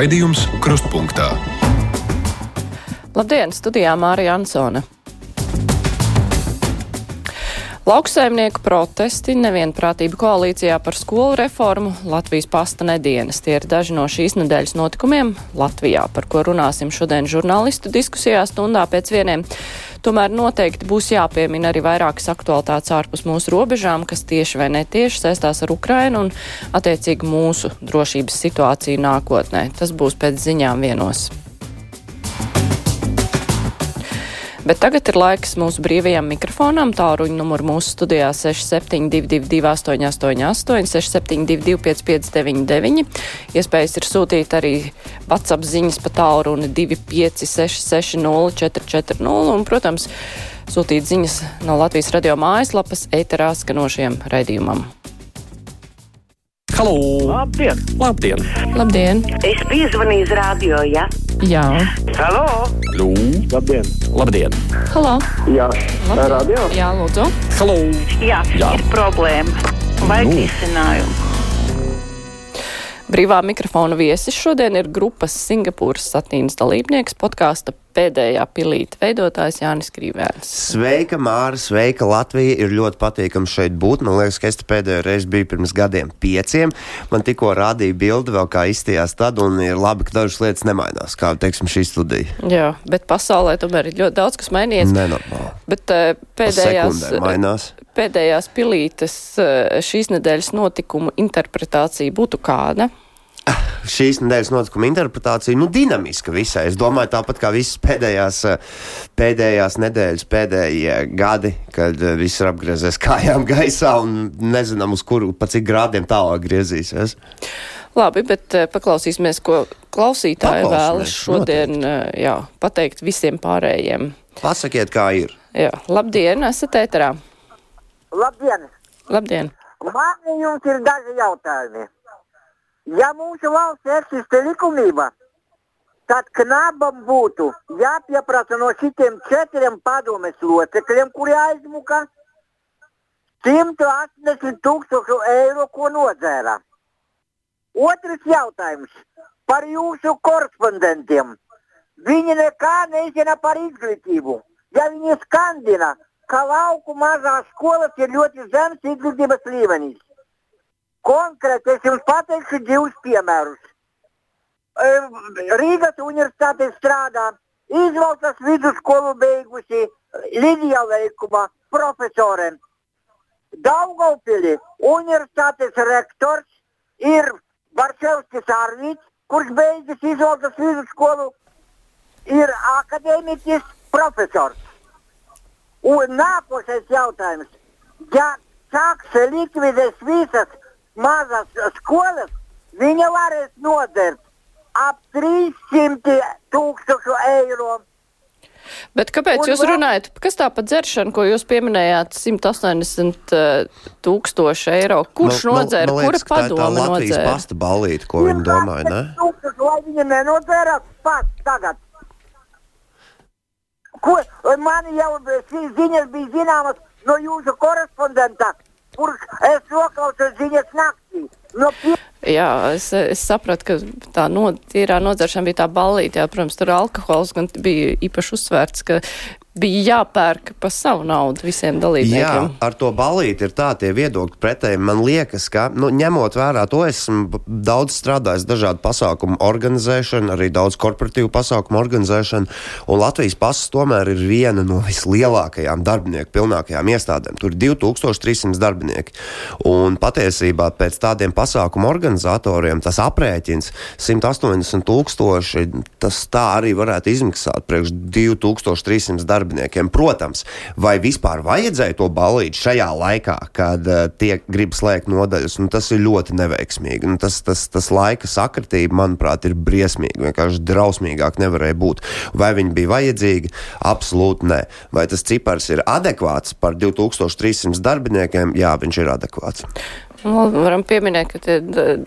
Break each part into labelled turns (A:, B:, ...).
A: Raidījums Krustpunktā.
B: Labdien, studijā Mārija Ansone. Lauksaimnieku protesti, nevienprātība koalīcijā par skolu reformu, Latvijas pasta nedēļas. Tie ir daži no šīs nedēļas notikumiem Latvijā, par ko runāsim šodien žurnālistu diskusijā stundā pēc vieniem. Tomēr noteikti būs jāpiemina arī vairākas aktualitātes ārpus mūsu robežām, kas tieši vai netieši saistās ar Ukrainu un attiecīgi mūsu drošības situāciju nākotnē. Tas būs pēc ziņām vienos. Bet tagad ir laiks mūsu brīvajam mikrofonam. Tāluņa numuru mūsu studijā 6722, 888, 672, 559, iespējas ir sūtīt arī WhatsApp ziņas pa tālruni 256, 440, un, protams, sūtīt ziņas no Latvijas radio mājaslapas ēterā skanošiem raidījumam.
C: Halo!
D: Labdien!
C: Labdien!
B: Labdien!
E: Es piezvanīju uz radio, ja?
B: Jā,
D: Halo!
C: Lū!
D: Labdien!
C: Labdien!
B: halo!
D: Jā,
B: Labdien.
D: radio?
B: Jā, lūdzu!
C: Halo!
E: Jā,
C: Jā.
E: ir problēma. Vajag
C: Nu.
E: risinājumu.
B: Brīvā mikrofona viesis šodien ir grupas Singapūras satīnas dalībnieks, podkāsta pēdējā pilīta veidotājs Jānis Krīvēns.
F: Sveika, Māra, sveika, Latvija. Ir ļoti patīkami šeit būt. Man liekas, ka es te pēdējo reizi biju pirms gadiem pieciem. Man tikko rādīja bildi vēl kā izstījās tad, un ir labi, ka dažas lietas nemainās, kā, teiksim, šī studija.
B: Jā, bet pasaulē tomēr ir ļoti daudz, kas mainījies.
F: Nenormāli.
B: Bet eh, pēdējās,
F: mainās.
B: pēdējās pilītes eh, šīs nedēļas notikumu interpretācija būtu kāda?
F: Šīs nedēļas notikuma interpretācija, nu, dinamiska visai. Es domāju, tāpat kā visas pēdējās, eh, pēdējās nedēļas, pēdējie gadi, kad eh, viss ir apgriezies kājām gaisā un nezinām, uz kuru, pa cik grādiem tālāk griezīsies.
B: Labi, bet eh, paklausīsimies, ko klausītāji vēlas šodien eh, jā, pateikt visiem pārējiem.
F: Pasakiet, kā ir.
B: Jā, labdien, esat ēterā.
G: Labdien!
B: Labdien!
G: Man jums ir daži jautājumi. Ja mūsu valsts eksistē likumība, tad knabam būtu jāpieprasa no šitiem četriem padomes locekļiem, kuri aizmuka 180 tūkstošu eiro, ko nodzēra. Otrs jautājums par jūsu korespondentiem. Viņi nekā nezina par izglītību. Ja viņi skandina, ka lauku mazās skolas ir ļoti zems izglītības līmenis. Konkrēti es jums pateikšu divus piemērus. Em, Rīgas universitātē strādā izvalkas vidusskolu beigusi Lidija Leikuma profesore. Daugaupili universitātes rektors ir Varšavskis Arvīts, kurš beidzis izvalkas vidusskolu, ir akadēmiķis profesors. Un nākošais jautājums. Ja sāks likvidēt visas mazas skolas, viņa varēs nodert ap 300 tūkstošu eiro.
B: Bet kāpēc
G: Un
B: jūs runājat? Kas tā pa dzeršanu, ko jūs pieminējāt, 180 eh, tūkstoši eiro? Kurš
F: man-
B: nodzēra?
F: man
B: Kura
F: tā
B: padome
F: Latvijas
B: nodzēra?
F: pasta balīte, ko viņi domāja, ne?
G: Tūkstoši, lai viņa nenodara pats tagad. Ko, man jau šīs ziņas bija zināmas no jūsu korespondenta, kur es noklausos ziņas naktī. No pie...
B: Jā, es, es sapratu, ka tā no, tīrā nodzeršana bija tā ballīte, jā, protams, tur alkohols gan bija īpaši uzsvērts, ka bija jāpērk pa savu naudu visiem
F: Jā,
B: dalībniekiem.
F: ar to balīti ir tā, tie viedokļi pretēji. Man liekas, ka, nu, ņemot vērā to, esmu daudz strādājis dažādu pasākumu organizēšanu, arī daudz korporatīvu pasākumu organizēšanu, un Latvijas pasas tomēr ir viena no vislielākajām darbinieku pilnākajām iestādēm. Tur ir 2300 darbinieki. Un patiesībā pēc tādiem pasākumu organizatoriem tas aprēķins 180 tūkstoši, tas tā arī varētu izmaksāt priekš 2300 darbiniekiem. Protams, vai vispār vajadzēja to balīt šajā laikā, kad uh, tiek grib slēgt nodaļas, nu, tas ir ļoti neveiksmīgi. Nu, tas, tas, tas laika sakritība, manuprāt, ir briesmīga. Vienkārši drausmīgāk nevarēja būt. Vai viņi bija vajadzīgi? Absolūti nē. Vai tas cipars ir adekvāts par 2300 darbiniekiem? Jā, viņš ir adekvāts.
B: Nu, varam pieminēt, ka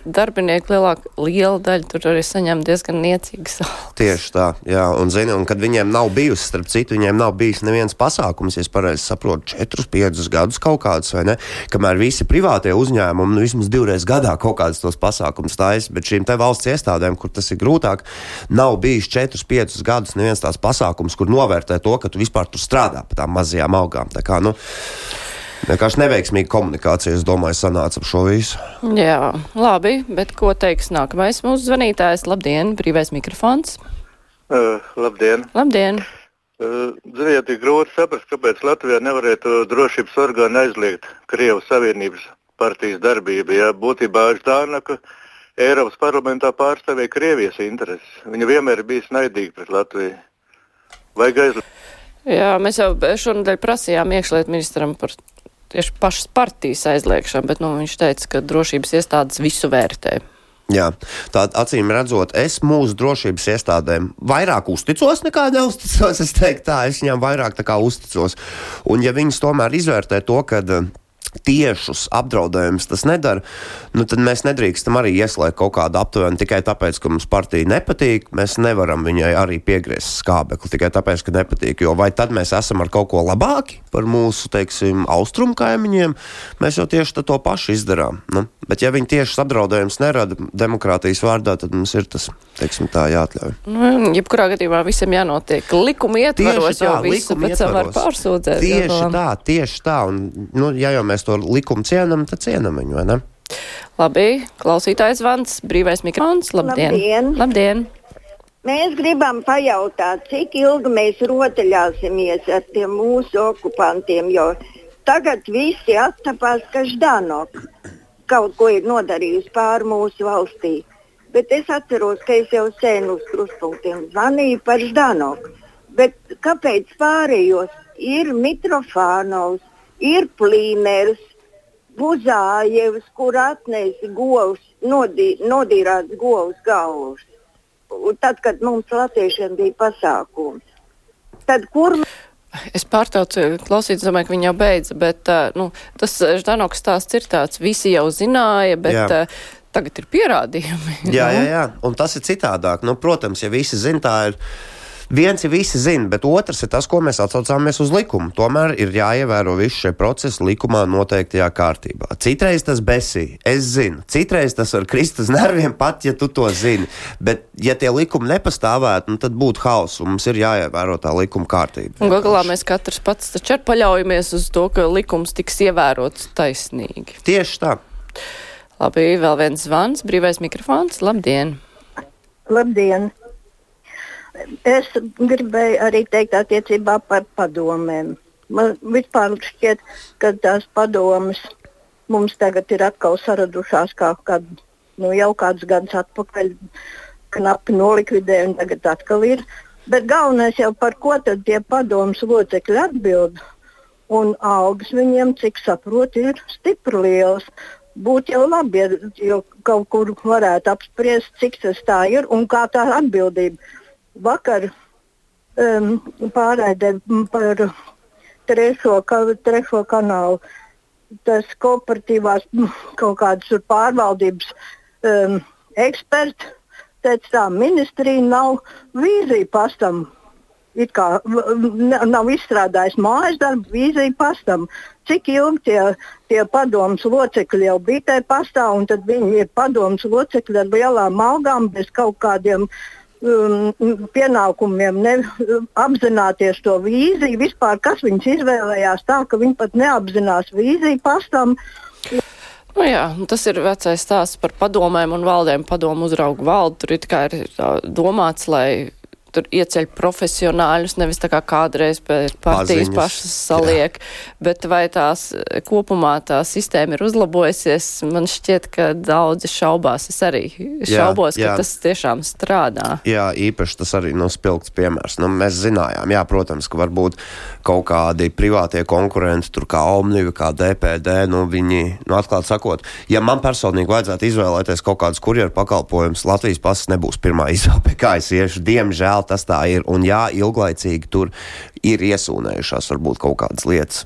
B: darbinieki lielāka, liela daļa tur arī saņem diezgan niecīgas algas.
F: Tieši tā, jā, un zini, un kad viņiem nav bijusi, starp citu, viņiem nav bijis neviens pasākums, ja es pareizi saprotu, 4, 5 gadus kaut kāds, vai ne, kamēr visi privātie uzņēmumi, nu, vismaz divreiz gadā kaut kādas tos pasākums taisa, bet šīm te valsts iestādēm, kur tas ir grūtāk, nav bijis 4, 5 gadus neviens tās pasākums, kur novērtē to, ka tu vispār tur strādā pa tām mazajām algām. Tā kā, nu, Vienkārši neveiksmīga komunikācija, es domāju, sanāca ap šo visu.
B: Jā, labi, bet ko teiks nākamais mūsu zvanītājs? Labdien, brīvais mikrofons.
A: Uh, labdien!
B: Labdien!
A: Uh, Ziniet, ir grūti saprast, kāpēc Latvijā nevarētu drošības orgāni aizliegt Krievijas Savienības partijas darbību. Ja būtībā Ždānaka Eiropas parlamentā pārstāvēja Krievijas intereses. Viņa vienmēr ir bijusi naidīga pret Latviju. Vajag aizliegt.
B: Jā, mēs jau šonadēļ prasījām iekšliet ministram par tieši pašas partijas aizliekšanu, bet nu, viņš teica, ka drošības iestādes visu vērtē.
F: Jā, tā acīm redzot, es mūsu drošības iestādēm vairāk uzticos nekā neusticos. Es teiktu, tā es viņām vairāk uzticos. Un, ja viņas tomēr izvērtē to, ka tiešus apdraudējumus tas nedara, nu, tad mēs nedrīkstam arī ieslēgt kaut kādu aptuveni tikai tāpēc, ka mums partija nepatīk. Mēs nevaram viņai arī piegriezt skābekli tikai tāpēc, ka nepatīk. Jo vai tad mēs esam ar kaut ko labāki par mūsu, teiksim, austrumu kaimiņiem, mēs jau tieši to pašu izdarām. Nu? Bet ja viņi tiešus apdraudējumus nerada demokrātijas vārdā, tad mums ir tas, teiksim, tā jāatļauj.
B: Nu, jebkurā gadījumā visam jānotiek likuma ietvaros,
F: Tieši tā,
B: jo visu pēc tam var pārsūdzēt.
F: Tieši tā, tieši tā. Un, nu, ja jau mēs to likumu cienam, tad cienam viņu, vai ne?
B: Labi, klausītājs Vans, brīvais mikrofons. Labdien!
C: Labdien.
B: Labdien.
C: Mēs gribam pajautāt, cik ilgi mēs rotaļāsimies ar tiem mūsu okupantiem, jo tagad visi attapās, ka Ždanok kaut ko ir nodarījusi pāri mūsu valstī. Bet es atceros, ka es jau sen uz kruspunktiem zvanīju par Ždanoku. Bet kāpēc pārējos ir Mitrofānovs, ir Plīners, Buzājevs, kur atnesa govs, nodī, nodīrāts govs galvas? Un tad, kad mums latviešiem bija pasākums. Tad kur
B: Es pārtraucu klausīt, domāju, ka viņa jau beidza, bet nu, tas Ždanoks stāsts ir tāds, visi jau zināja, bet
F: Jā.
B: tagad ir pierādījumi.
F: Jā,
B: nu.
F: jā, jā. Un tas ir citādāk. Nu, protams, ja visi zina, tā ir. Viens ir visi zina, bet otrs ir tas, ko mēs atsaucāmies uz likumu. Tomēr ir jāievēro visi šie procesi likumā noteiktajā kārtībā. Citreiz tas besī, es zinu, citreiz tas var krist uz nerviem, pat ja tu to zini. Bet, ja tie likumi nepastāvētu, nu, tad būtu hauss, un mums ir jāievēro tā likuma kārtība.
B: Un gal galā mēs katrs pats taču arī paļaujamies uz to, ka likums tiks ievērots taisnīgi.
F: Tieši tā.
B: Labi, vēl viens zvans, brīvais mikrofons. Labdien!
C: Labdien! Es gribēju arī teikt attiecībā par padomēm. Man vispār šķiet, ka tās padomas mums tagad ir atkal saradušās kā kad, nu, jau kādus gadus atpakaļ, knapi nolikvidēja un tagad atkal ir. Bet galvenais jau par ko tad tie padomus locekļi atbild. Un algas viņiem, cik saprotu, ir stipri lielas. Būtu jau labi, ja jau kaut kur varētu apspriest, cik tas tā ir un kā tā atbildība. Vakar um, pārraidē par trešo, ka, trešo kanālu. Tas kooperatīvās kaut kādas pārvaldības um, eksperts teica, tā ministrija nav vīzija pastam. It kā nav izstrādājis mājas darbu, vīzija pastam. Cik ilgi tie, tie padomus locekļi jau bija tajā pastā, un tad viņi ir padomus locekļi ar lielām algām, bez kaut kādiem um, pienākumiem, ne, apzināties to vīziju. Vispār, kas viņus izvēlējās tā, ka viņi pat neapzinās vīziju pastam.
B: Nu jā, nu tas ir vecais stāsts par padomēm un valdēm. Padomu uzraugu valdu. Tur kā ir tā, domāts, lai tur ieceļ profesionāļus, nevis tā kā kādreiz partijas
F: Paziņas,
B: pašas saliek. Bet vai tās kopumā tā sistēma ir uzlabojusies? Man šķiet, ka daudzi šaubās. Es arī šaubos,
F: jā.
B: ka tas tiešām strādā.
F: Jā, īpaši tas arī nav spilgts piemērs. Nu, mēs zinājām, jā, protams, ka varbūt kaut kādi privātie konkurenti, tur kā Omniva, kā DPD, nu, viņi, nu, atklāti sakot, ja man personīgi vajadzētu izvēlēties kaut kādus kurjeru pakalpojumus, Latvijas pasas nebūs pirmā izvēle, pie kā es iešu. Diemžēl tas tā ir. Un jā, ilglaicīgi tur ir iesūnējušās varbūt kaut kādas lietas.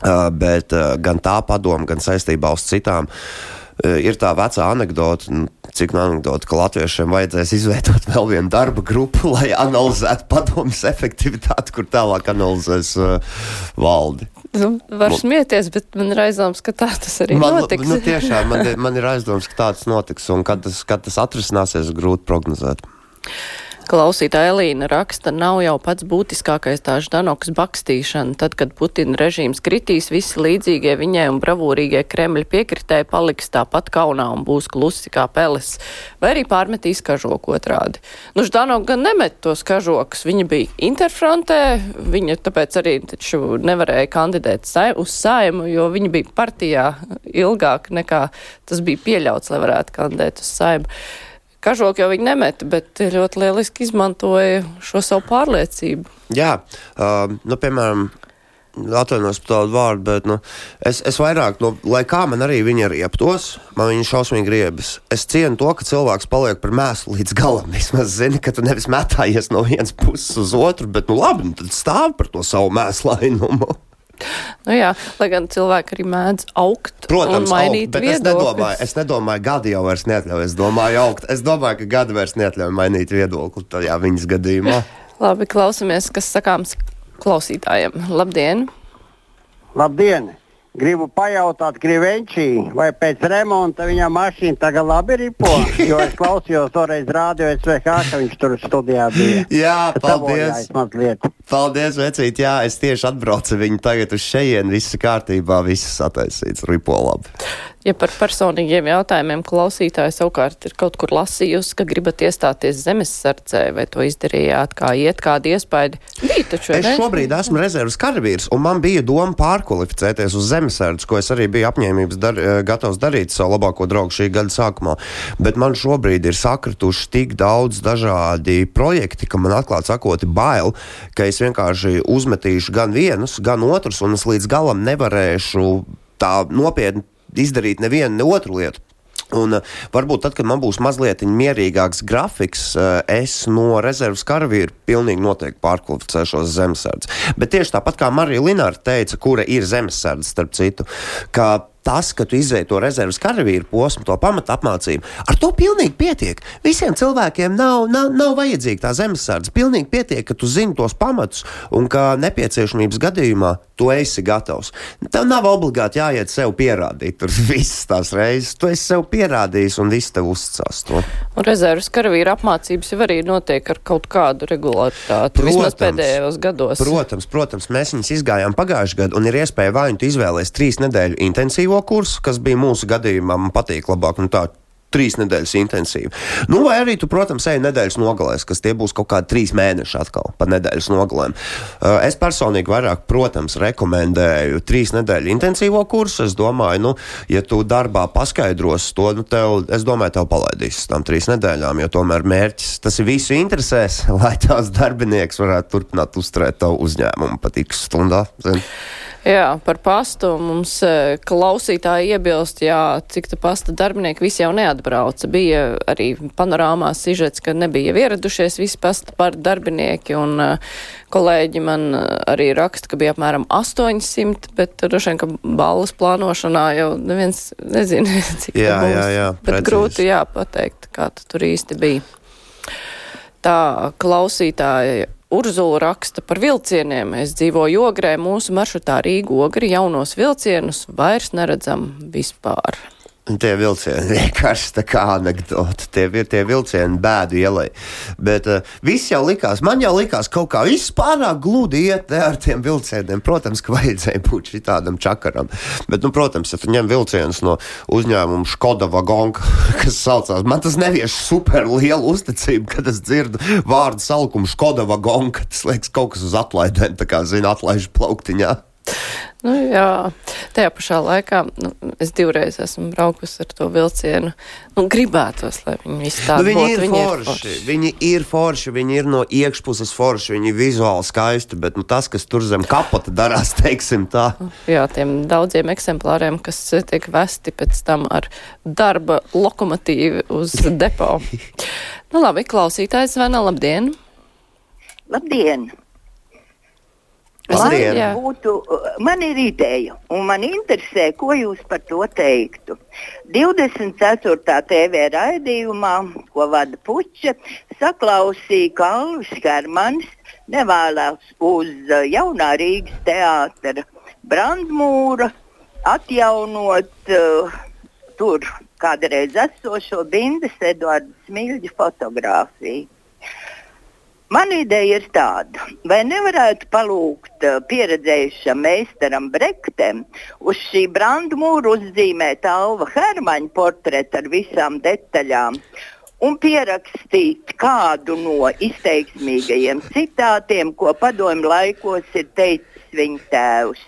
F: Uh, bet uh, gan tā padoma, gan saistībā uz citām uh, ir tā vecā anekdote, nu, cik no anekdote, ka latviešiem vajadzēs izveidot vēl vienu darba grupu, lai analizētu padomus efektivitāti, kur tālāk analizēs uh, valdi.
B: Nu, var smieties, bet man ir aizdoms, ka tā tas arī
F: Man,
B: notiks.
F: nu, tiešām, man, man ir aizdoms, ka tā tas notiks, un kad tas, kad tas atrisināsies, grūti prognozēt.
B: Klausītāja Elīna raksta, nav jau pats būtiskākais tā Ždanokas bakstīšana. Tad, kad Putina režīms kritīs, visi līdzīgie viņai un bravūrīgie Kremļa piekritēji paliks tāpat kaunā un būs klusi kā peles, vai arī pārmetīs kažoku otrādi. Nu, Ždanoka gan nemet tos kažokus, viņa bija interfrontē, viņa tāpēc arī taču nevarēja kandidēt sai uz saimu, jo viņa bija partijā ilgāk nekā tas bija pieļauts, lai varētu kandidēt uz saimu. Kažoku jau viņi nemeta, bet ļoti lieliski izmantoja šo savu pārliecību.
F: Jā, uh, nu, piemēram, atvainojos par tādu vārdu, bet nu, es, es vairāk, nu, lai kā man arī viņa rieptos, man viņa šausmīgi griebas. Es cienu to, ka cilvēks paliek par mēslu līdz galam. Vismaz zini, ka tu nevis metājies no vienas puses uz otru, bet, nu, labi, nu, tad stāv par to savu mēslainumu.
B: Nu jā, lai gan cilvēki arī mēdz augt
F: Protams,
B: un mainīt
F: augt, bet es
B: viedokļus.
F: nedomāju, es nedomāju, gadi jau vairs neatļauj. Es domāju, augt. Es domāju, ka gadi vairs neatļauj mainīt viedokli tajā viņas gadījumā.
B: Labi, klausamies, kas sakāms klausītājiem. Labdien!
D: Labdien! Gribu pajautāt Krivenčī, vai pēc remonta viņa mašīna tagad labi ripo, jo es klausījos toreiz rādio SVH, ka viņš tur studijā bija.
F: Jā, paldies! Paldies, vecīt! Jā, es tieši atbraucu viņu tagad uz šejienu. Viss kārtībā, viss sataisīts, ripo labi.
B: Ja par personīgiem jautājumiem klausītāji savukārt ir kaut kur lasījusi, ka gribat iestāties zemesardzē, vai to izdarījāt, kā iet, kādi iespaidi, bija taču,
F: Es
B: ne?
F: šobrīd esmu rezerves karavīrs, un man bija doma pārkvalificēties uz zemesardzi, ko es arī biju apņēmības dar, eh, gatavs darīt savu labāko draugu šī gada sākumā. Bet man šobrīd ir sakrituši tik daudz dažādi projekti, ka man atklāti sakot, ir bail, ka es vienkārši uzmetīšu gan vienus, gan otrus, un es līdz galam nevarēšu tā nopietni izdarīt nevienu, ne otru lietu. Un, uh, varbūt tad, kad man būs mazliet mierīgāks grafiks, uh, es no rezerves karavīra pilnīgi noteikti pārkvalificēšos uz zemesardzi. Bet tieši tāpat kā Marija Linārta teica, kura ir zemesardze, starp citu, ka tas, ka tu izēji to rezerves karavīru posmu, to pamatu apmācību, ar to pilnīgi pietiek. Visiem cilvēkiem nav, nav, nav vajadzīga tā zemesardze. Pilnīgi pietiek, ka tu zini tos pamatus un ka nepieciešamības gadījumā tu esi gatavs. Tev nav obligāti jāiet sev pierādīt tur visas tās reizes. Tu esi sev pierādījis un viss tev uzticās to.
B: Un rezerves karavīra apmācības jau arī notiek ar kaut kādu regulāritāti, vismaz
F: Protams.
B: pēdējos gados.
F: Protams, protams, mēs viņus izgājām pagājušajā gadā, un ir iespēja vai nu izvēlēties trīs nedēļu intensīvo kursu, kas bija mūsu gadījumā, man patīk labāk. nu Tā, Trīs nedēļas intensīvi. Nu, vai arī tu, protams, ej nedēļas nogalēs, kas tie būs kaut kādi trīs mēneši atkal pa nedēļas nogalēm. Uh, Es personīgi vairāk, protams, rekomendēju trīs nedēļu intensīvo kursu. Es domāju, nu, ja tu darbā paskaidros to, nu, tev, es domāju, tev palaidīs tām trīs nedēļām, jo tomēr mērķis tas ir visu interesēs, lai tās darbinieks varētu turpināt uzturēt tavu uzņēmumu pat x stundā. Zin?
B: Jā, par pastu mums eh, klausītāji iebilst, jā, cik ta pasta darbinieki visi jau neatbrauca. Bija arī panorāmā sižets, ka nebija ieradušies visi pasta par darbinieki, un uh, kolēģi man eh, arī raksta, ka bija apmēram 800, bet droši vien, ka balvas plānošanā jau neviens nezina, cik tā
F: Jā,
B: būs.
F: jā, jā,
B: bet
F: precīzi.
B: grūti jāpateikt, kā tu tur īsti bija. Tā klausītāja Urzula raksta par vilcieniem. Es dzīvoju Ogrē, mūsu maršrutā Rīga Ogri jaunos vilcienus vairs neredzam vispār.
F: Tie vilcieni vienkārši tā kā anekdote. Tie ir tie vilcieni bēdu ielai. Bet uh, viss jau likās, man jau likās kaut kā viss pārāk gludi iet ne, ar tiem vilcieniem. Protams, ka vajadzēja būt šitādam čakaram. Bet, nu, protams, ja tu ņem vilcienus no uzņēmuma Škoda Vagonka, kas saucās, man tas nevieš super lielu uzticību, kad es dzirdu vārdu salkumu Škoda Vagonka. Tas liekas kaut kas uz atlaidēm, tā kā zina, atlaižu plauktiņā.
B: Nu, jā, tajā pašā laikā nu, es divreiz esmu braukusi ar to vilcienu. Nu, gribētos, lai viņi visi
F: Nu,
B: tādi
F: viņi,
B: būtu.
F: ir forši, viņi ir forši, viņi ir no iekšpuses forši, viņi ir vizuāli skaisti, bet nu, tas, kas tur zem kapota darās, teiksim tā.
B: Jā, tiem daudziem eksemplāriem, kas tiek vesti pēc tam ar darba lokomotīvu uz depo. nu, labi, klausītājs zvana, labdien!
F: Labdien!
B: Jā.
H: būtu, man ir ideja, un man interesē, ko jūs par to teiktu. 24. TV raidījumā, ko vada Puķa, saklausīja, ka Alvis Hermans nevēlas uz uh, jaunā Rīgas teātra brandmūra atjaunot uh, tur kādreiz esošo Bindas Eduarda Smilģa fotografiju. Man ideja ir tāda, vai nevarētu palūgt uh, pieredzējušam meistaram Brektam uz šī brandmūra uzzīmēt Alva Hermaņa portretu ar visām detaļām un pierakstīt kādu no izteiksmīgajiem citātiem, ko padomju laikos ir teicis viņa tēvs.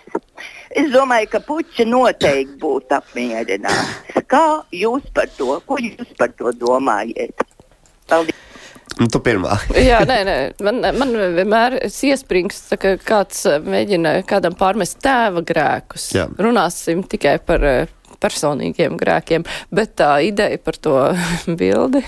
H: Es domāju, ka puķi noteikti būtu apmierināts. Kā jūs par to, ko jūs par to domājat? Paldies!
F: Nu, tu pirmā.
B: Jā, nē, nē, man, man vienmēr iesprings, ka kāds eh, mēģina kādam pārmest tēva grēkus.
F: Jā.
B: Runāsim tikai par eh, personīgiem grēkiem, bet tā ideja par to bildi.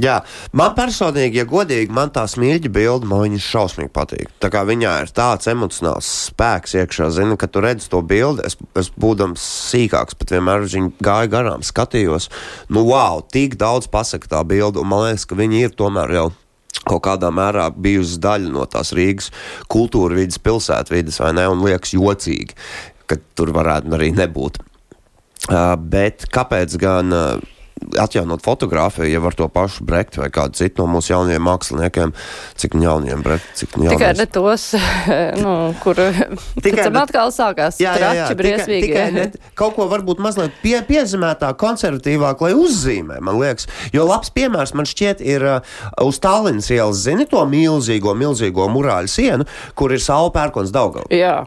F: Jā, man personīgi, ja godīgi, man tā smilģa bilde, man viņas šausmīgi patīk. Tā kā viņā ir tāds emocionāls spēks iekšā, zini, kad tu redz to bildi, es, es būdams sīkāks, pat vienmēr viņu gāju garām, skatījos, nu wow, tik daudz pasaka tā bilde, un man liekas, ka viņi ir tomēr jau kaut kādā mērā bijusi daļa no tās Rīgas kultūra vidas, pilsētvidas, vai ne, un liekas jocīgi, ka tur varētu arī nebūt. Uh, bet kāpēc gan uh, atjaunot fotografiju, ja ar to pašu Brektu vai kādu citu no mūsu jaunajiem māksliniekiem, cik nu jauniem Brektu, cik nu
B: Tikai ne tos, nu, kur
F: Tikai ne-
B: atkal sākās
F: Jā, jā, jā,
B: trači
F: tikai,
B: briesmīgi.
F: tikai ne, kaut ko varbūt mazliet pie, piezīmētāk, konservatīvāk, lai uzzīmē, man liekas. Jo labs piemērs man šķiet ir uh, uz Tallinas ielas, zini to milzīgo, milzīgo murāļu sienu, kur ir saule pērkons Daugava.
B: Jā.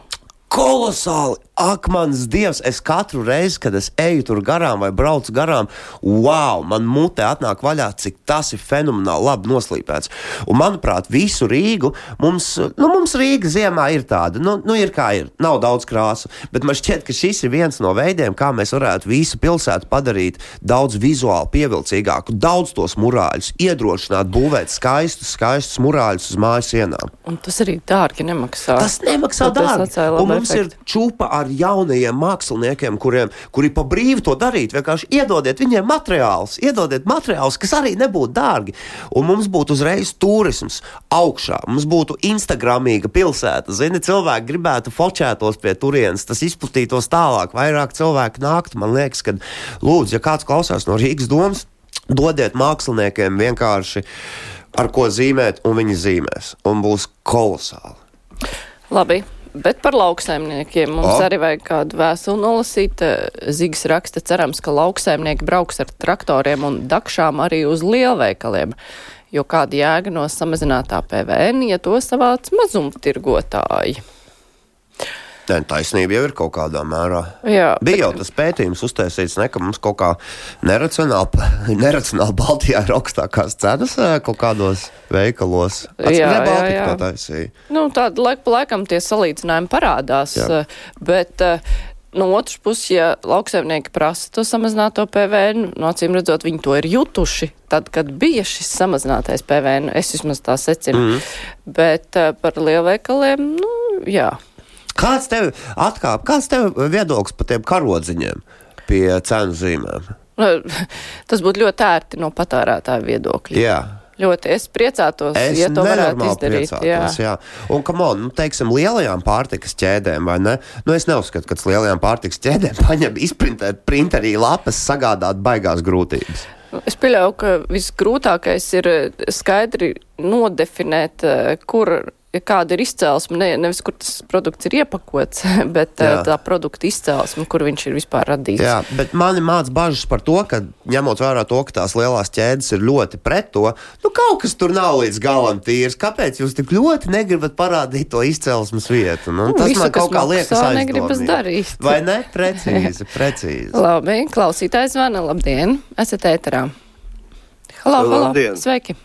F: Kolosāli! Ak, mans dievs, es katru reizi, kad es eju tur garām vai braucu garām, wow, man mutē atnāk vaļā, cik tas ir fenomenāli labi noslīpēts. Un, manuprāt, visu Rīgu mums, nu, mums Rīga ziemā ir tāda, nu, nu ir kā ir, nav daudz krāsu, bet man šķiet, ka šis ir viens no veidiem, kā mēs varētu visu pilsētu padarīt daudz vizuāli pievilcīgāku, daudz tos murāļus, iedrošināt būvēt skaistus, skaistus murāļus uz mājas sienām.
B: Un tas arī dārgi nemaksā.
F: Tas nemaksā dārgi. Un mums
B: efektu.
F: ir čūpa ar jaunajiem māksliniekiem, kuriem, kuri pa brīvu to darīt. Vienkārši iedodiet viņiem materiālus, iedodiet materiālus, kas arī nebūtu dārgi. Un mums būtu uzreiz turisms augšā. Mums būtu Instagramīga pilsēta. Zini, cilvēki gribētu fočētos pie turienes, tas izplatītos tālāk, vairāk cilvēku nāktu. Man liekas, ka, lūdzu, ja kāds klausās no Rīgas domas, dodiet māksliniekiem vienkārši ar ko zīmēt, un viņi zīmēs. Un būs kolosāli.
B: Labi. Bet par lauksaimniekiem mums
F: O.
B: o. arī vajag kādu vēstuli nolasīt. Zīgs raksta, cerams, ka lauksaimnieki brauks ar traktoriem un dakšām arī uz lielveikaliem. Jo kāda jēga no samazinātā PVN, ja to savāc mazumtirgotāji?
F: Nē, taisnība jau ir kaut kādā mērā.
B: Jā,
F: Bija jau tas pētījums uztaisīts, ne, ka mums kaut kā neracionāli, neracionāli Baltijā ir augstākās cenas kaut kādos veikalos.
B: Jā, jā,
F: Baltika
B: jā.
F: to taisīja.
B: Nu, tāda laika pa laikam tie salīdzinājumi parādās,
F: Jā.
B: bet no otras puses, ja lauksaimnieki prasa to samazināto PVN, no acīm redzot, viņi to ir jutuši tad, kad bija šis samazinātais PVN, es vismaz tā secinu. Mm. Bet eh, par lielveikaliem, nu, jā.
F: Kāds tev atkāp, kāds tev viedoklis par tiem karodziņiem pie cenu zīmēm?
B: Nu, Tas būtu ļoti ērti no patērētāja viedokļa.
F: Jā.
B: Ļoti es priecātos,
F: Es
B: ja to varētu izdarīt.
F: priecātos, jā. Un, kam on, nu, teiksim, lielajām pārtikas ķēdēm, vai ne? Nu, es neuzskatu, ka tas lielajām pārtikas ķēdēm paņem, izprintēt printerī lapas, sagādāt baigās grūtības.
B: Es pieļauju, ka visgrūtākais ir eh, skaidri nodefinēt, eh, kur kāda ir izcelsme, ne, nevis kur tas produkts ir iepakots, bet
F: Jā.
B: Jā. tā produkta izcelsme, kur viņš ir vispār radīts.
F: Jā, bet mani māca bažas par to, ka ņemot vērā to, ka tās lielās ķēdes ir ļoti pret to, nu kaut kas tur nav līdz galam tīrs. Kāpēc jūs tik ļoti negribat parādīt to izcelsmes vietu? Nu,
B: Nu,
F: tas
B: visu,
F: man kaut kā liekas aizdomīgi.
B: negribas darīt.
F: Vai ne? Precīzi, precīzi.
B: Labi, klausītājs zvana. Labdien, esat ēterā. Halo, halo.
I: Labdien.
B: Sveiki.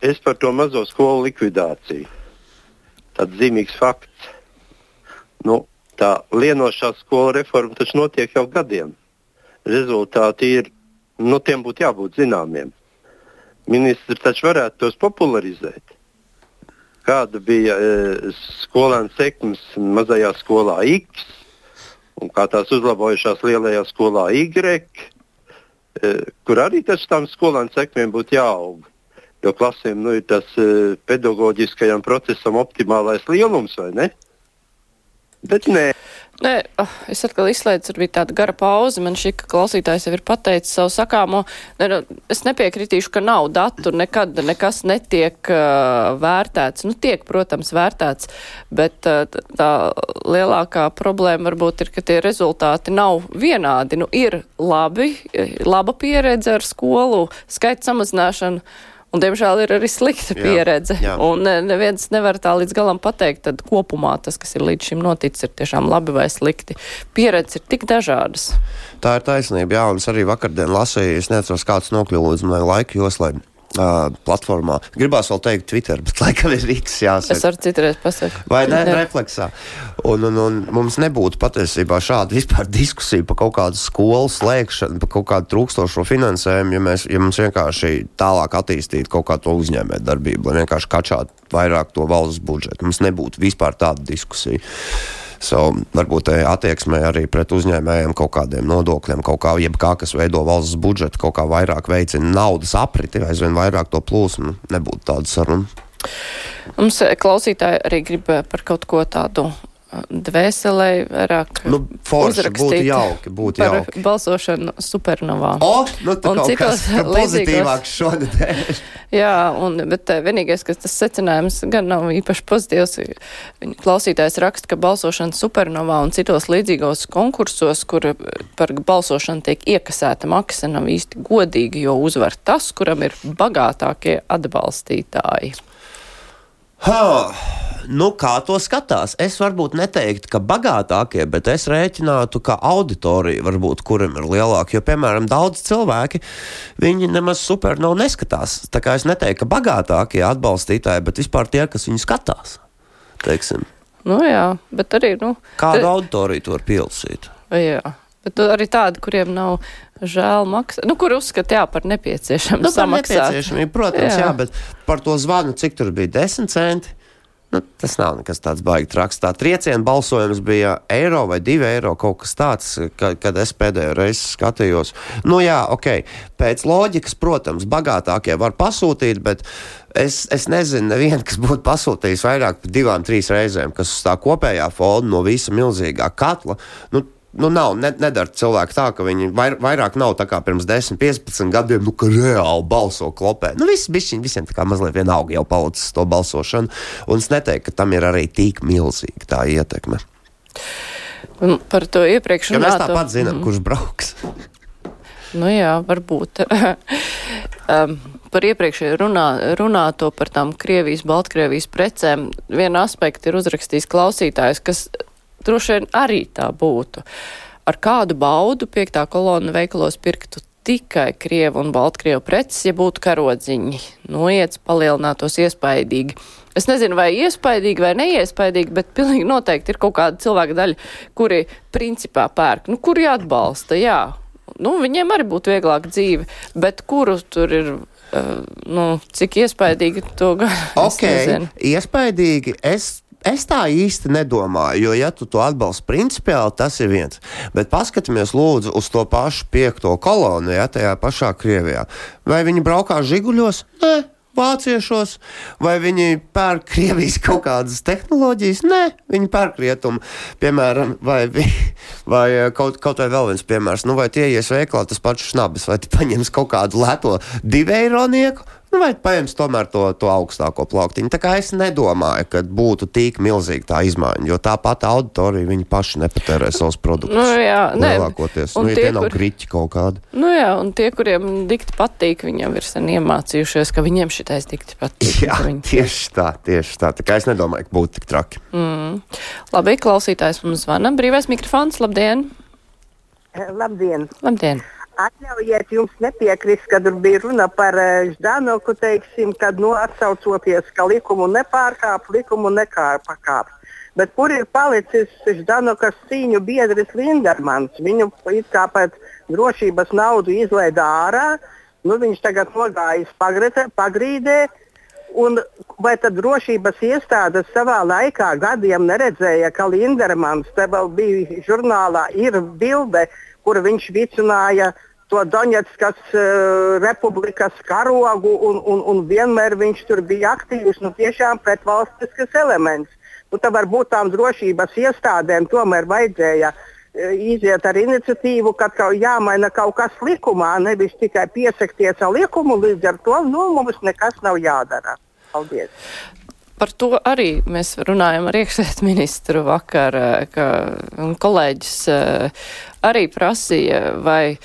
I: Es par to mazo skolu likvidāciju. Tāds zīmīgs fakts. Nu, tā lienošā skola reforma taču notiek jau gadiem. Rezultāti ir, nu, tiem būtu jābūt zināmiem. Ministrs taču varētu tos popularizēt. kāda bija e, skolēna sekmes mazajā skolā X, un kā tās uzlabojušās lielajā skolā Y, e, kur arī tas tam skolēna sekmēm būtu jāaug. Jo klasēm nu, ir tas e, pedagoģiskajam procesam optimālais lielums, vai ne? Bet nē.
B: Nē, oh, es atkal izslēdzu, tur bija tāda gara pauze. Man šī klausītājs jau ir pateicis savu sakāmo. Ne, nu, es nepiekritīšu, ka nav datu, nekad nekas netiek uh, vērtēts. Nu, tiek, protams, vērtēts, bet uh, tā lielākā problēma varbūt ir, ka tie rezultāti nav vienādi. Nu, ir labi, laba pieredze ar skolu, skaita samazināšanu Un, diemžēl ir arī slikta pieredze. Jā, jā. Un neviens nevar tā līdz galam pateikt, tad kopumā tas, kas ir līdz šim noticis, ir tiešām labi vai slikti. Pieredze ir tik dažādas.
F: Tā ir taisnība, jā, un es arī vakardien lasīju, es neatceros, kāds nokļuva līdz manai laika joslai uh, platformā. Gribās vēl teikt Twitter, bet laikam ir Rīgas jāsaka.
B: Es arī citreiz pasaku.
F: Vai ne? Refleksā. Un, un, un mums nebūtu patiesībā šāda vispār diskusija par kaut kādu skolu slēgšanu, par kaut kādu trūkstošo finansējumu, ja, mēs, ja mums vienkārši tālāk attīstītu kaut kādu uzņēmē darbību, lai vienkārši kačātu vairāk to valsts budžetu. Mums nebūtu vispār tāda diskusija. So, varbūt attieksmē arī pret uzņēmējiem kaut kādiem nodokļiem, kaut kā, jebkā, kas veido valsts budžetu, kaut kā vairāk veicina naudas apriti, aizvien vairāk to plūsmu, nebūtu tāda saruna.
B: Mums klausītāji arī grib par kaut ko tādu dvēselē vairāk
F: nu, būtu jauki, būtu
B: par
F: jauki.
B: balsošanu supernovā.
F: O, nu tā un citos pozitīvāks šonadēļ.
B: Jā, un, bet eh, vienīgais, kas tas secinājums gan nav īpaši pozitīvs, klausītājs raksta, ka balsošana supernovā un citos līdzīgos konkursos, kur par balsošanu tiek iekasēta maksa, nav īsti godīgi, jo uzvar tas, kuram ir bagātākie atbalstītāji.
F: Ha, nu, kā to skatās? Es varbūt neteiktu, ka bagātākie, bet es rēķinātu, ka auditorija varbūt kuram ir lielāka. Jo, piemēram, daudz cilvēki viņi nemaz super nav neskatās. Tā kā es neteiktu, ka bagātākie atbalstītāji, bet vispār tie, kas viņu skatās. Teiksim.
B: Nu, jā, bet arī. Nu,
F: Kādu te... auditoriju to var pilsīt?
B: Jā. Bet arī tādi, kuriem nav žēl maksāt, nu, kur uzskata, jā, par nepieciešamu
F: nu, samaksāt. Nepieciešamību, protams, jā. jā, bet par to zvanu, cik tur bija 10 centi. Nu, tas nav nekas tāds baigi traks. Tā trieciena balsojums bija eiro vai divi eiro, kaut kas tāds, kad, kad es pēdējo reizi skatījos. Nu, jā, ok, pēc loģikas, protams, bagātākie var pasūtīt, bet es, es nezinu, nevienu, kas būtu pasūtījis vairāk par divām, trīs reizēm, kas uz tā kopējā fona no visa milzīgā katla. Nu, nu, nav, ne, nedara cilvēki tā, ka viņi vair, vairāk nav tā kā pirms 10, 15 gadiem, nu, ka reāli balso klopē. Nu, viss, bišķiņ, visiem tā kā mazliet vienalga jau palicis to balsošanu, un es neteiktu, ka tam ir arī tik milzīga tā ietekme.
B: Par to iepriekš
F: runāto. Ja mēs tāpat zinām, mm. kurš brauks.
B: nu jā, varbūt. um, par iepriekšēju runā, runāto par tām Krievijas, Baltkrievijas precēm. Vienu aspektu ir uzrakstījis klausītājs, kas droši vien arī tā būtu. Ar kādu baudu piektā kolona veikalos pirktu tikai Krievu un Baltkrievu preces, ja būtu karodziņi. Noiets palielinātos iespaidīgi. Es nezinu, vai iespaidīgi vai neiespaidīgi, bet pilnīgi noteikti ir kaut kāda cilvēka daļa, kuri principā pērk, nu, kuri atbalsta, jā. Nu, viņiem arī būtu vieglāk dzīve, bet kuru tur ir uh, nu, cik iespaidīgi to gan.
F: Ok, iespaidīgi. Es Es tā īsti nedomāju, jo, ja tu to atbalsti principiāli, tas ir viens. Bet paskatīsimies, lūdzu, uz to pašu piekto kolonu, ja tajā pašā Krievijā. Vai viņi braukā žiguļos? Nē. Vāciešos, vai viņi pērk Krievijas kaut kādas tehnoloģijas? Nē, viņi pērk rietumu, piemēram, vai, vai kaut, kaut vai vēl viens piemērs. Nu, vai tie ies veiklā tas pats šnabis, vai tu paņems kaut kādu lēto divu eiro nieku, Nu, vai paņems tomēr to, to augstāko plauktiņu. Tā kā es nedomāju, ka būtu tik milzīga tā izmaiņa, jo tāpat auditorija viņi paši nepatērē savus produktus.
B: Nu, jā,
F: lielākoties. Un nu, tie, ja tie nav kur... griķi kaut kādi.
B: Nu jā, un tie, kuriem dikti patīk, viņiem ir sen iemācījušies, ka viņiem šitais dikti patīk.
F: Jā, viņi... tieši tā, tieši tā. Tā kā es nedomāju, ka būtu tik traki.
B: Mm. Labi, klausītājs mums zvana. Brīvais mikrofons, labdien!
J: Labdien!
B: Labdien!
J: Atļaujiet jums nepiekrist, kad bija runa par eh, Ždanoku, teiksim, kad nu, atsaucoties, ka likumu nepārkāp, likumu nepārkāp. Bet kur ir palicis Ždanokas cīņu biedris Lindermans? Viņu kā pēc drošības naudu izlaida ārā. Nu, viņš tagad nogājis pagrete, pagrīdē Un vai tad drošības iestādes savā laikā gadiem neredzēja, ka Lindermans te vēl bija žurnālā, ir bilde, kur viņš vicināja to Donetskas uh, republikas karogu, un, un, un vienmēr viņš tur bija aktīvs, nu tiešām pretvalstisks elements. Nu, tad varbūt tām drošības iestādēm tomēr vajadzēja uh, iziet ar iniciatīvu, ka kaut jāmaina kaut kas likumā, nevis tikai piesakties ar likumu, līdz ar to nu, mums nekas nav jādara. Paldies!
B: Par to arī mēs runājam ar iekšlietu ministru vakar, ka kolēģis arī prasīja, vai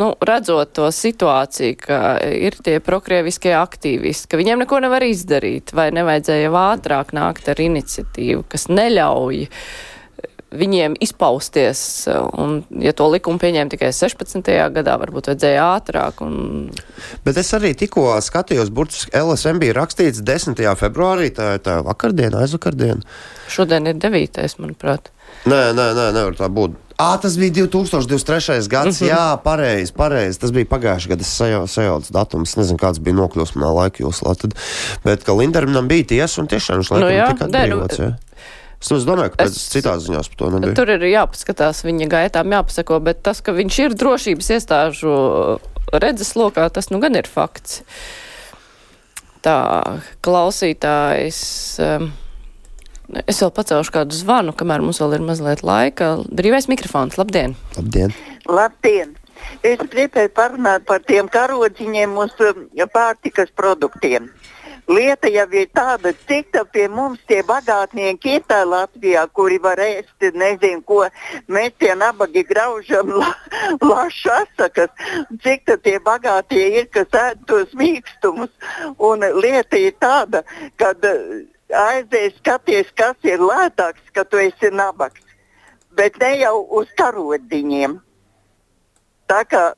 B: nu, redzot to situāciju, ka ir tie prokrieviskie aktīvisti, ka viņiem neko nevar izdarīt, vai nevajadzēja jau ātrāk nākt ar iniciatīvu, kas neļauj viņiem izpausties, un ja to likumu pieņēma tikai 16. gadā, varbūt vajadzēja ātrāk. Un...
F: Bet es arī tikko skatījos, burtiski LSM bija rakstīts 10. februārī, tā ir tā vakardiena, aizvakardiena.
B: Šodien ir 9. manuprāt.
F: Nē, nē, nē, nevar tā būt. À, tas bija 2023. gads. -hmm. Jā, pareizi, pareizi. Tas bija pagājušā gada sajauts datums. Nezinu, kāds bija nokļūst manā laika joslā. Tad, bet, ka Linderam bija tiesa un tiešām viņš laikam nu, jā, tika atbrīvots. Jā. Es, es domāju, ka pēc es, citās ziņās par to nebija.
B: Tur ir jāpaskatās viņa gaitām, jāpasako, bet tas, ka viņš ir drošības iestāžu redzeslokā, tas nu gan ir fakts. Tā klausītājs. Um, Es vēl pacelšu kādu zvanu, kamēr mums vēl ir mazliet laika. Brīvais mikrofons, labdien!
F: Labdien!
K: labdien. Es gribēju parunāt par tiem karodziņiem uz pārtikas produktiem. Lieta jau ir tāda, cik tā pie mums tie bagātnieki ir tā Latvijā, kuri var ēst, nezinu, ko mēs tie nabagi graužam la, lašu asakas, cik tā tie bagātie ir, kas ēd tos mīkstumus. Un lieta ir tāda, ka aizies skaties, kas ir lētāks, ka tu esi nabaks. Bet ne jau uz karodiņiem. Tā kā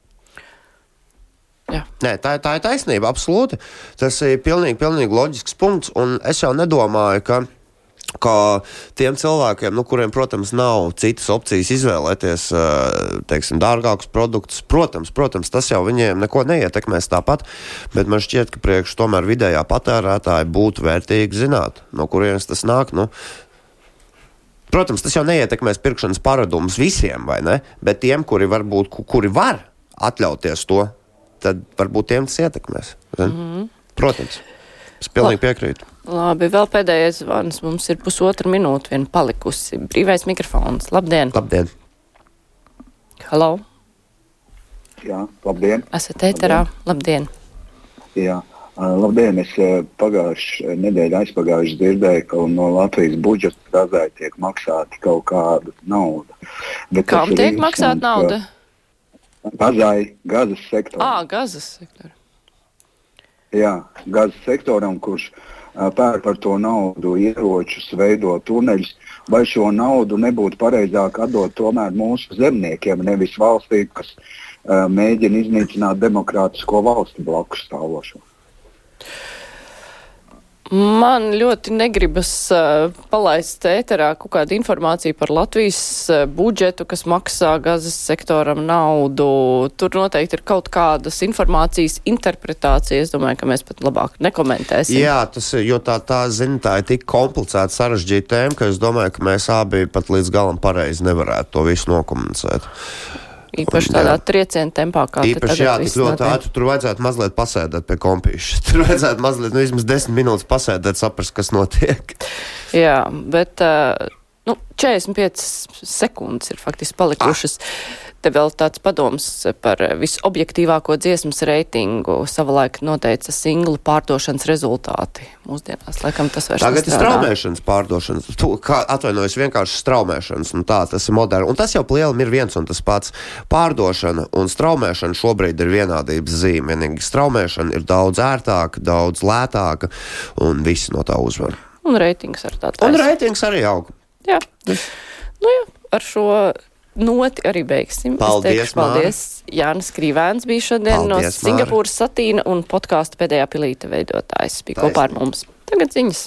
F: Jā. Nē, tā, tā ir taisnība, absolūti. Tas ir pilnīgi, pilnīgi loģisks punkts. Un es jau nedomāju, ka ka tiem cilvēkiem, nu, kuriem, protams, nav citas opcijas izvēlēties, teiksim, dārgākus produktus, protams, protams, tas jau viņiem neko neietekmēs tāpat, bet man šķiet, ka priekš tomēr vidējā patērētāja būtu vērtīgi zināt, no kurienes tas nāk. Nu, Protams, tas jau neietekmēs pirkšanas paradumus visiem, vai ne? Bet tiem, kuri, varbūt, kuri var atļauties to, tad varbūt tiem tas ietekmēs. Mm -hmm. Protams. Es pilnīgi piekrītu.
B: Labi, vēl pēdējais zvans. Mums ir pusotra minūte vien palikusi. Brīvais mikrofons. Labdien!
F: Labdien!
B: Halo!
L: Jā, labdien!
B: Esat ēterā. Labdien!
L: labdien. Jā. Labdien! Es pagājušajā nedēļā aizpagājuši dzirdēju, ka no Latvijas budžeta gazai tiek maksāta kaut kāda nauda.
B: Bet Kam tiek maksāta nauda?
L: Gazai, gazas sektoram.
B: Ā, gazas sektoram
L: jā, gazas sektoram, kurš pērk par to naudu ieročus, veido tuneļus, vai šo naudu nebūtu pareizāk atdot tomēr mūsu zemniekiem, nevis valstī, kas uh, mēģina iznīcināt demokrātisko valsti blakus stāvošo.
B: Man ļoti negribas uh, palaist ēterā kaut kādu informāciju par Latvijas uh, budžetu, kas maksā gazas sektoram naudu. Tur noteikti ir kaut kādas informācijas interpretācija. Es domāju, ka mēs pat labāk nekomentēsim.
F: Jā, tas ir, jo tā, tā, zin, tā ir tik komplicēta, sarežģīta tēma, ka es domāju, ka mēs abi pat līdz galam pareizi nevarētu to visu nokomunicēt.
B: Īpaši tādā trieciena tempā, kā
F: Īpaši, jā, tik ļoti ātri. Tur vajadzētu mazliet pasēdēt pie kompīša. Tur vajadzētu mazliet, nu, vismaz desmit minūtes pasēdēt, saprast, kas notiek.
B: Jā, bet, uh, nu, 45 sekundes ir faktiski palikušas. Ah. Te vēl tāds padoms par visobjektīvāko dziesmas reitingu savulaik noteica singlu pārdošanas rezultāti. Mūsdienās, laikam, tas vairs
F: Tagad ir straumēšanas pārdošanas, tu, kā atvainojas vienkārši straumēšanas, un tā tas ir moderni. Un tas jau plielam ir viens un tas pats. Pārdošana un straumēšana šobrīd ir vienādības zīme. Vienīgi straumēšana ir daudz ērtāka, daudz lētāka, un visi no tā uzvar.
B: Un reitings ar tādu.
F: Un reitings arī aug.
B: Jā. Nu jā, ar šo noti arī beigsim.
F: Paldies, teikšu,
B: paldies. Jānis Krīvēns bija šodien paldies, no Singapūras satīna un podkāstu pēdējā pilīta veidotājs. Bija Taisnība. kopā ar mums. Tagad ziņas.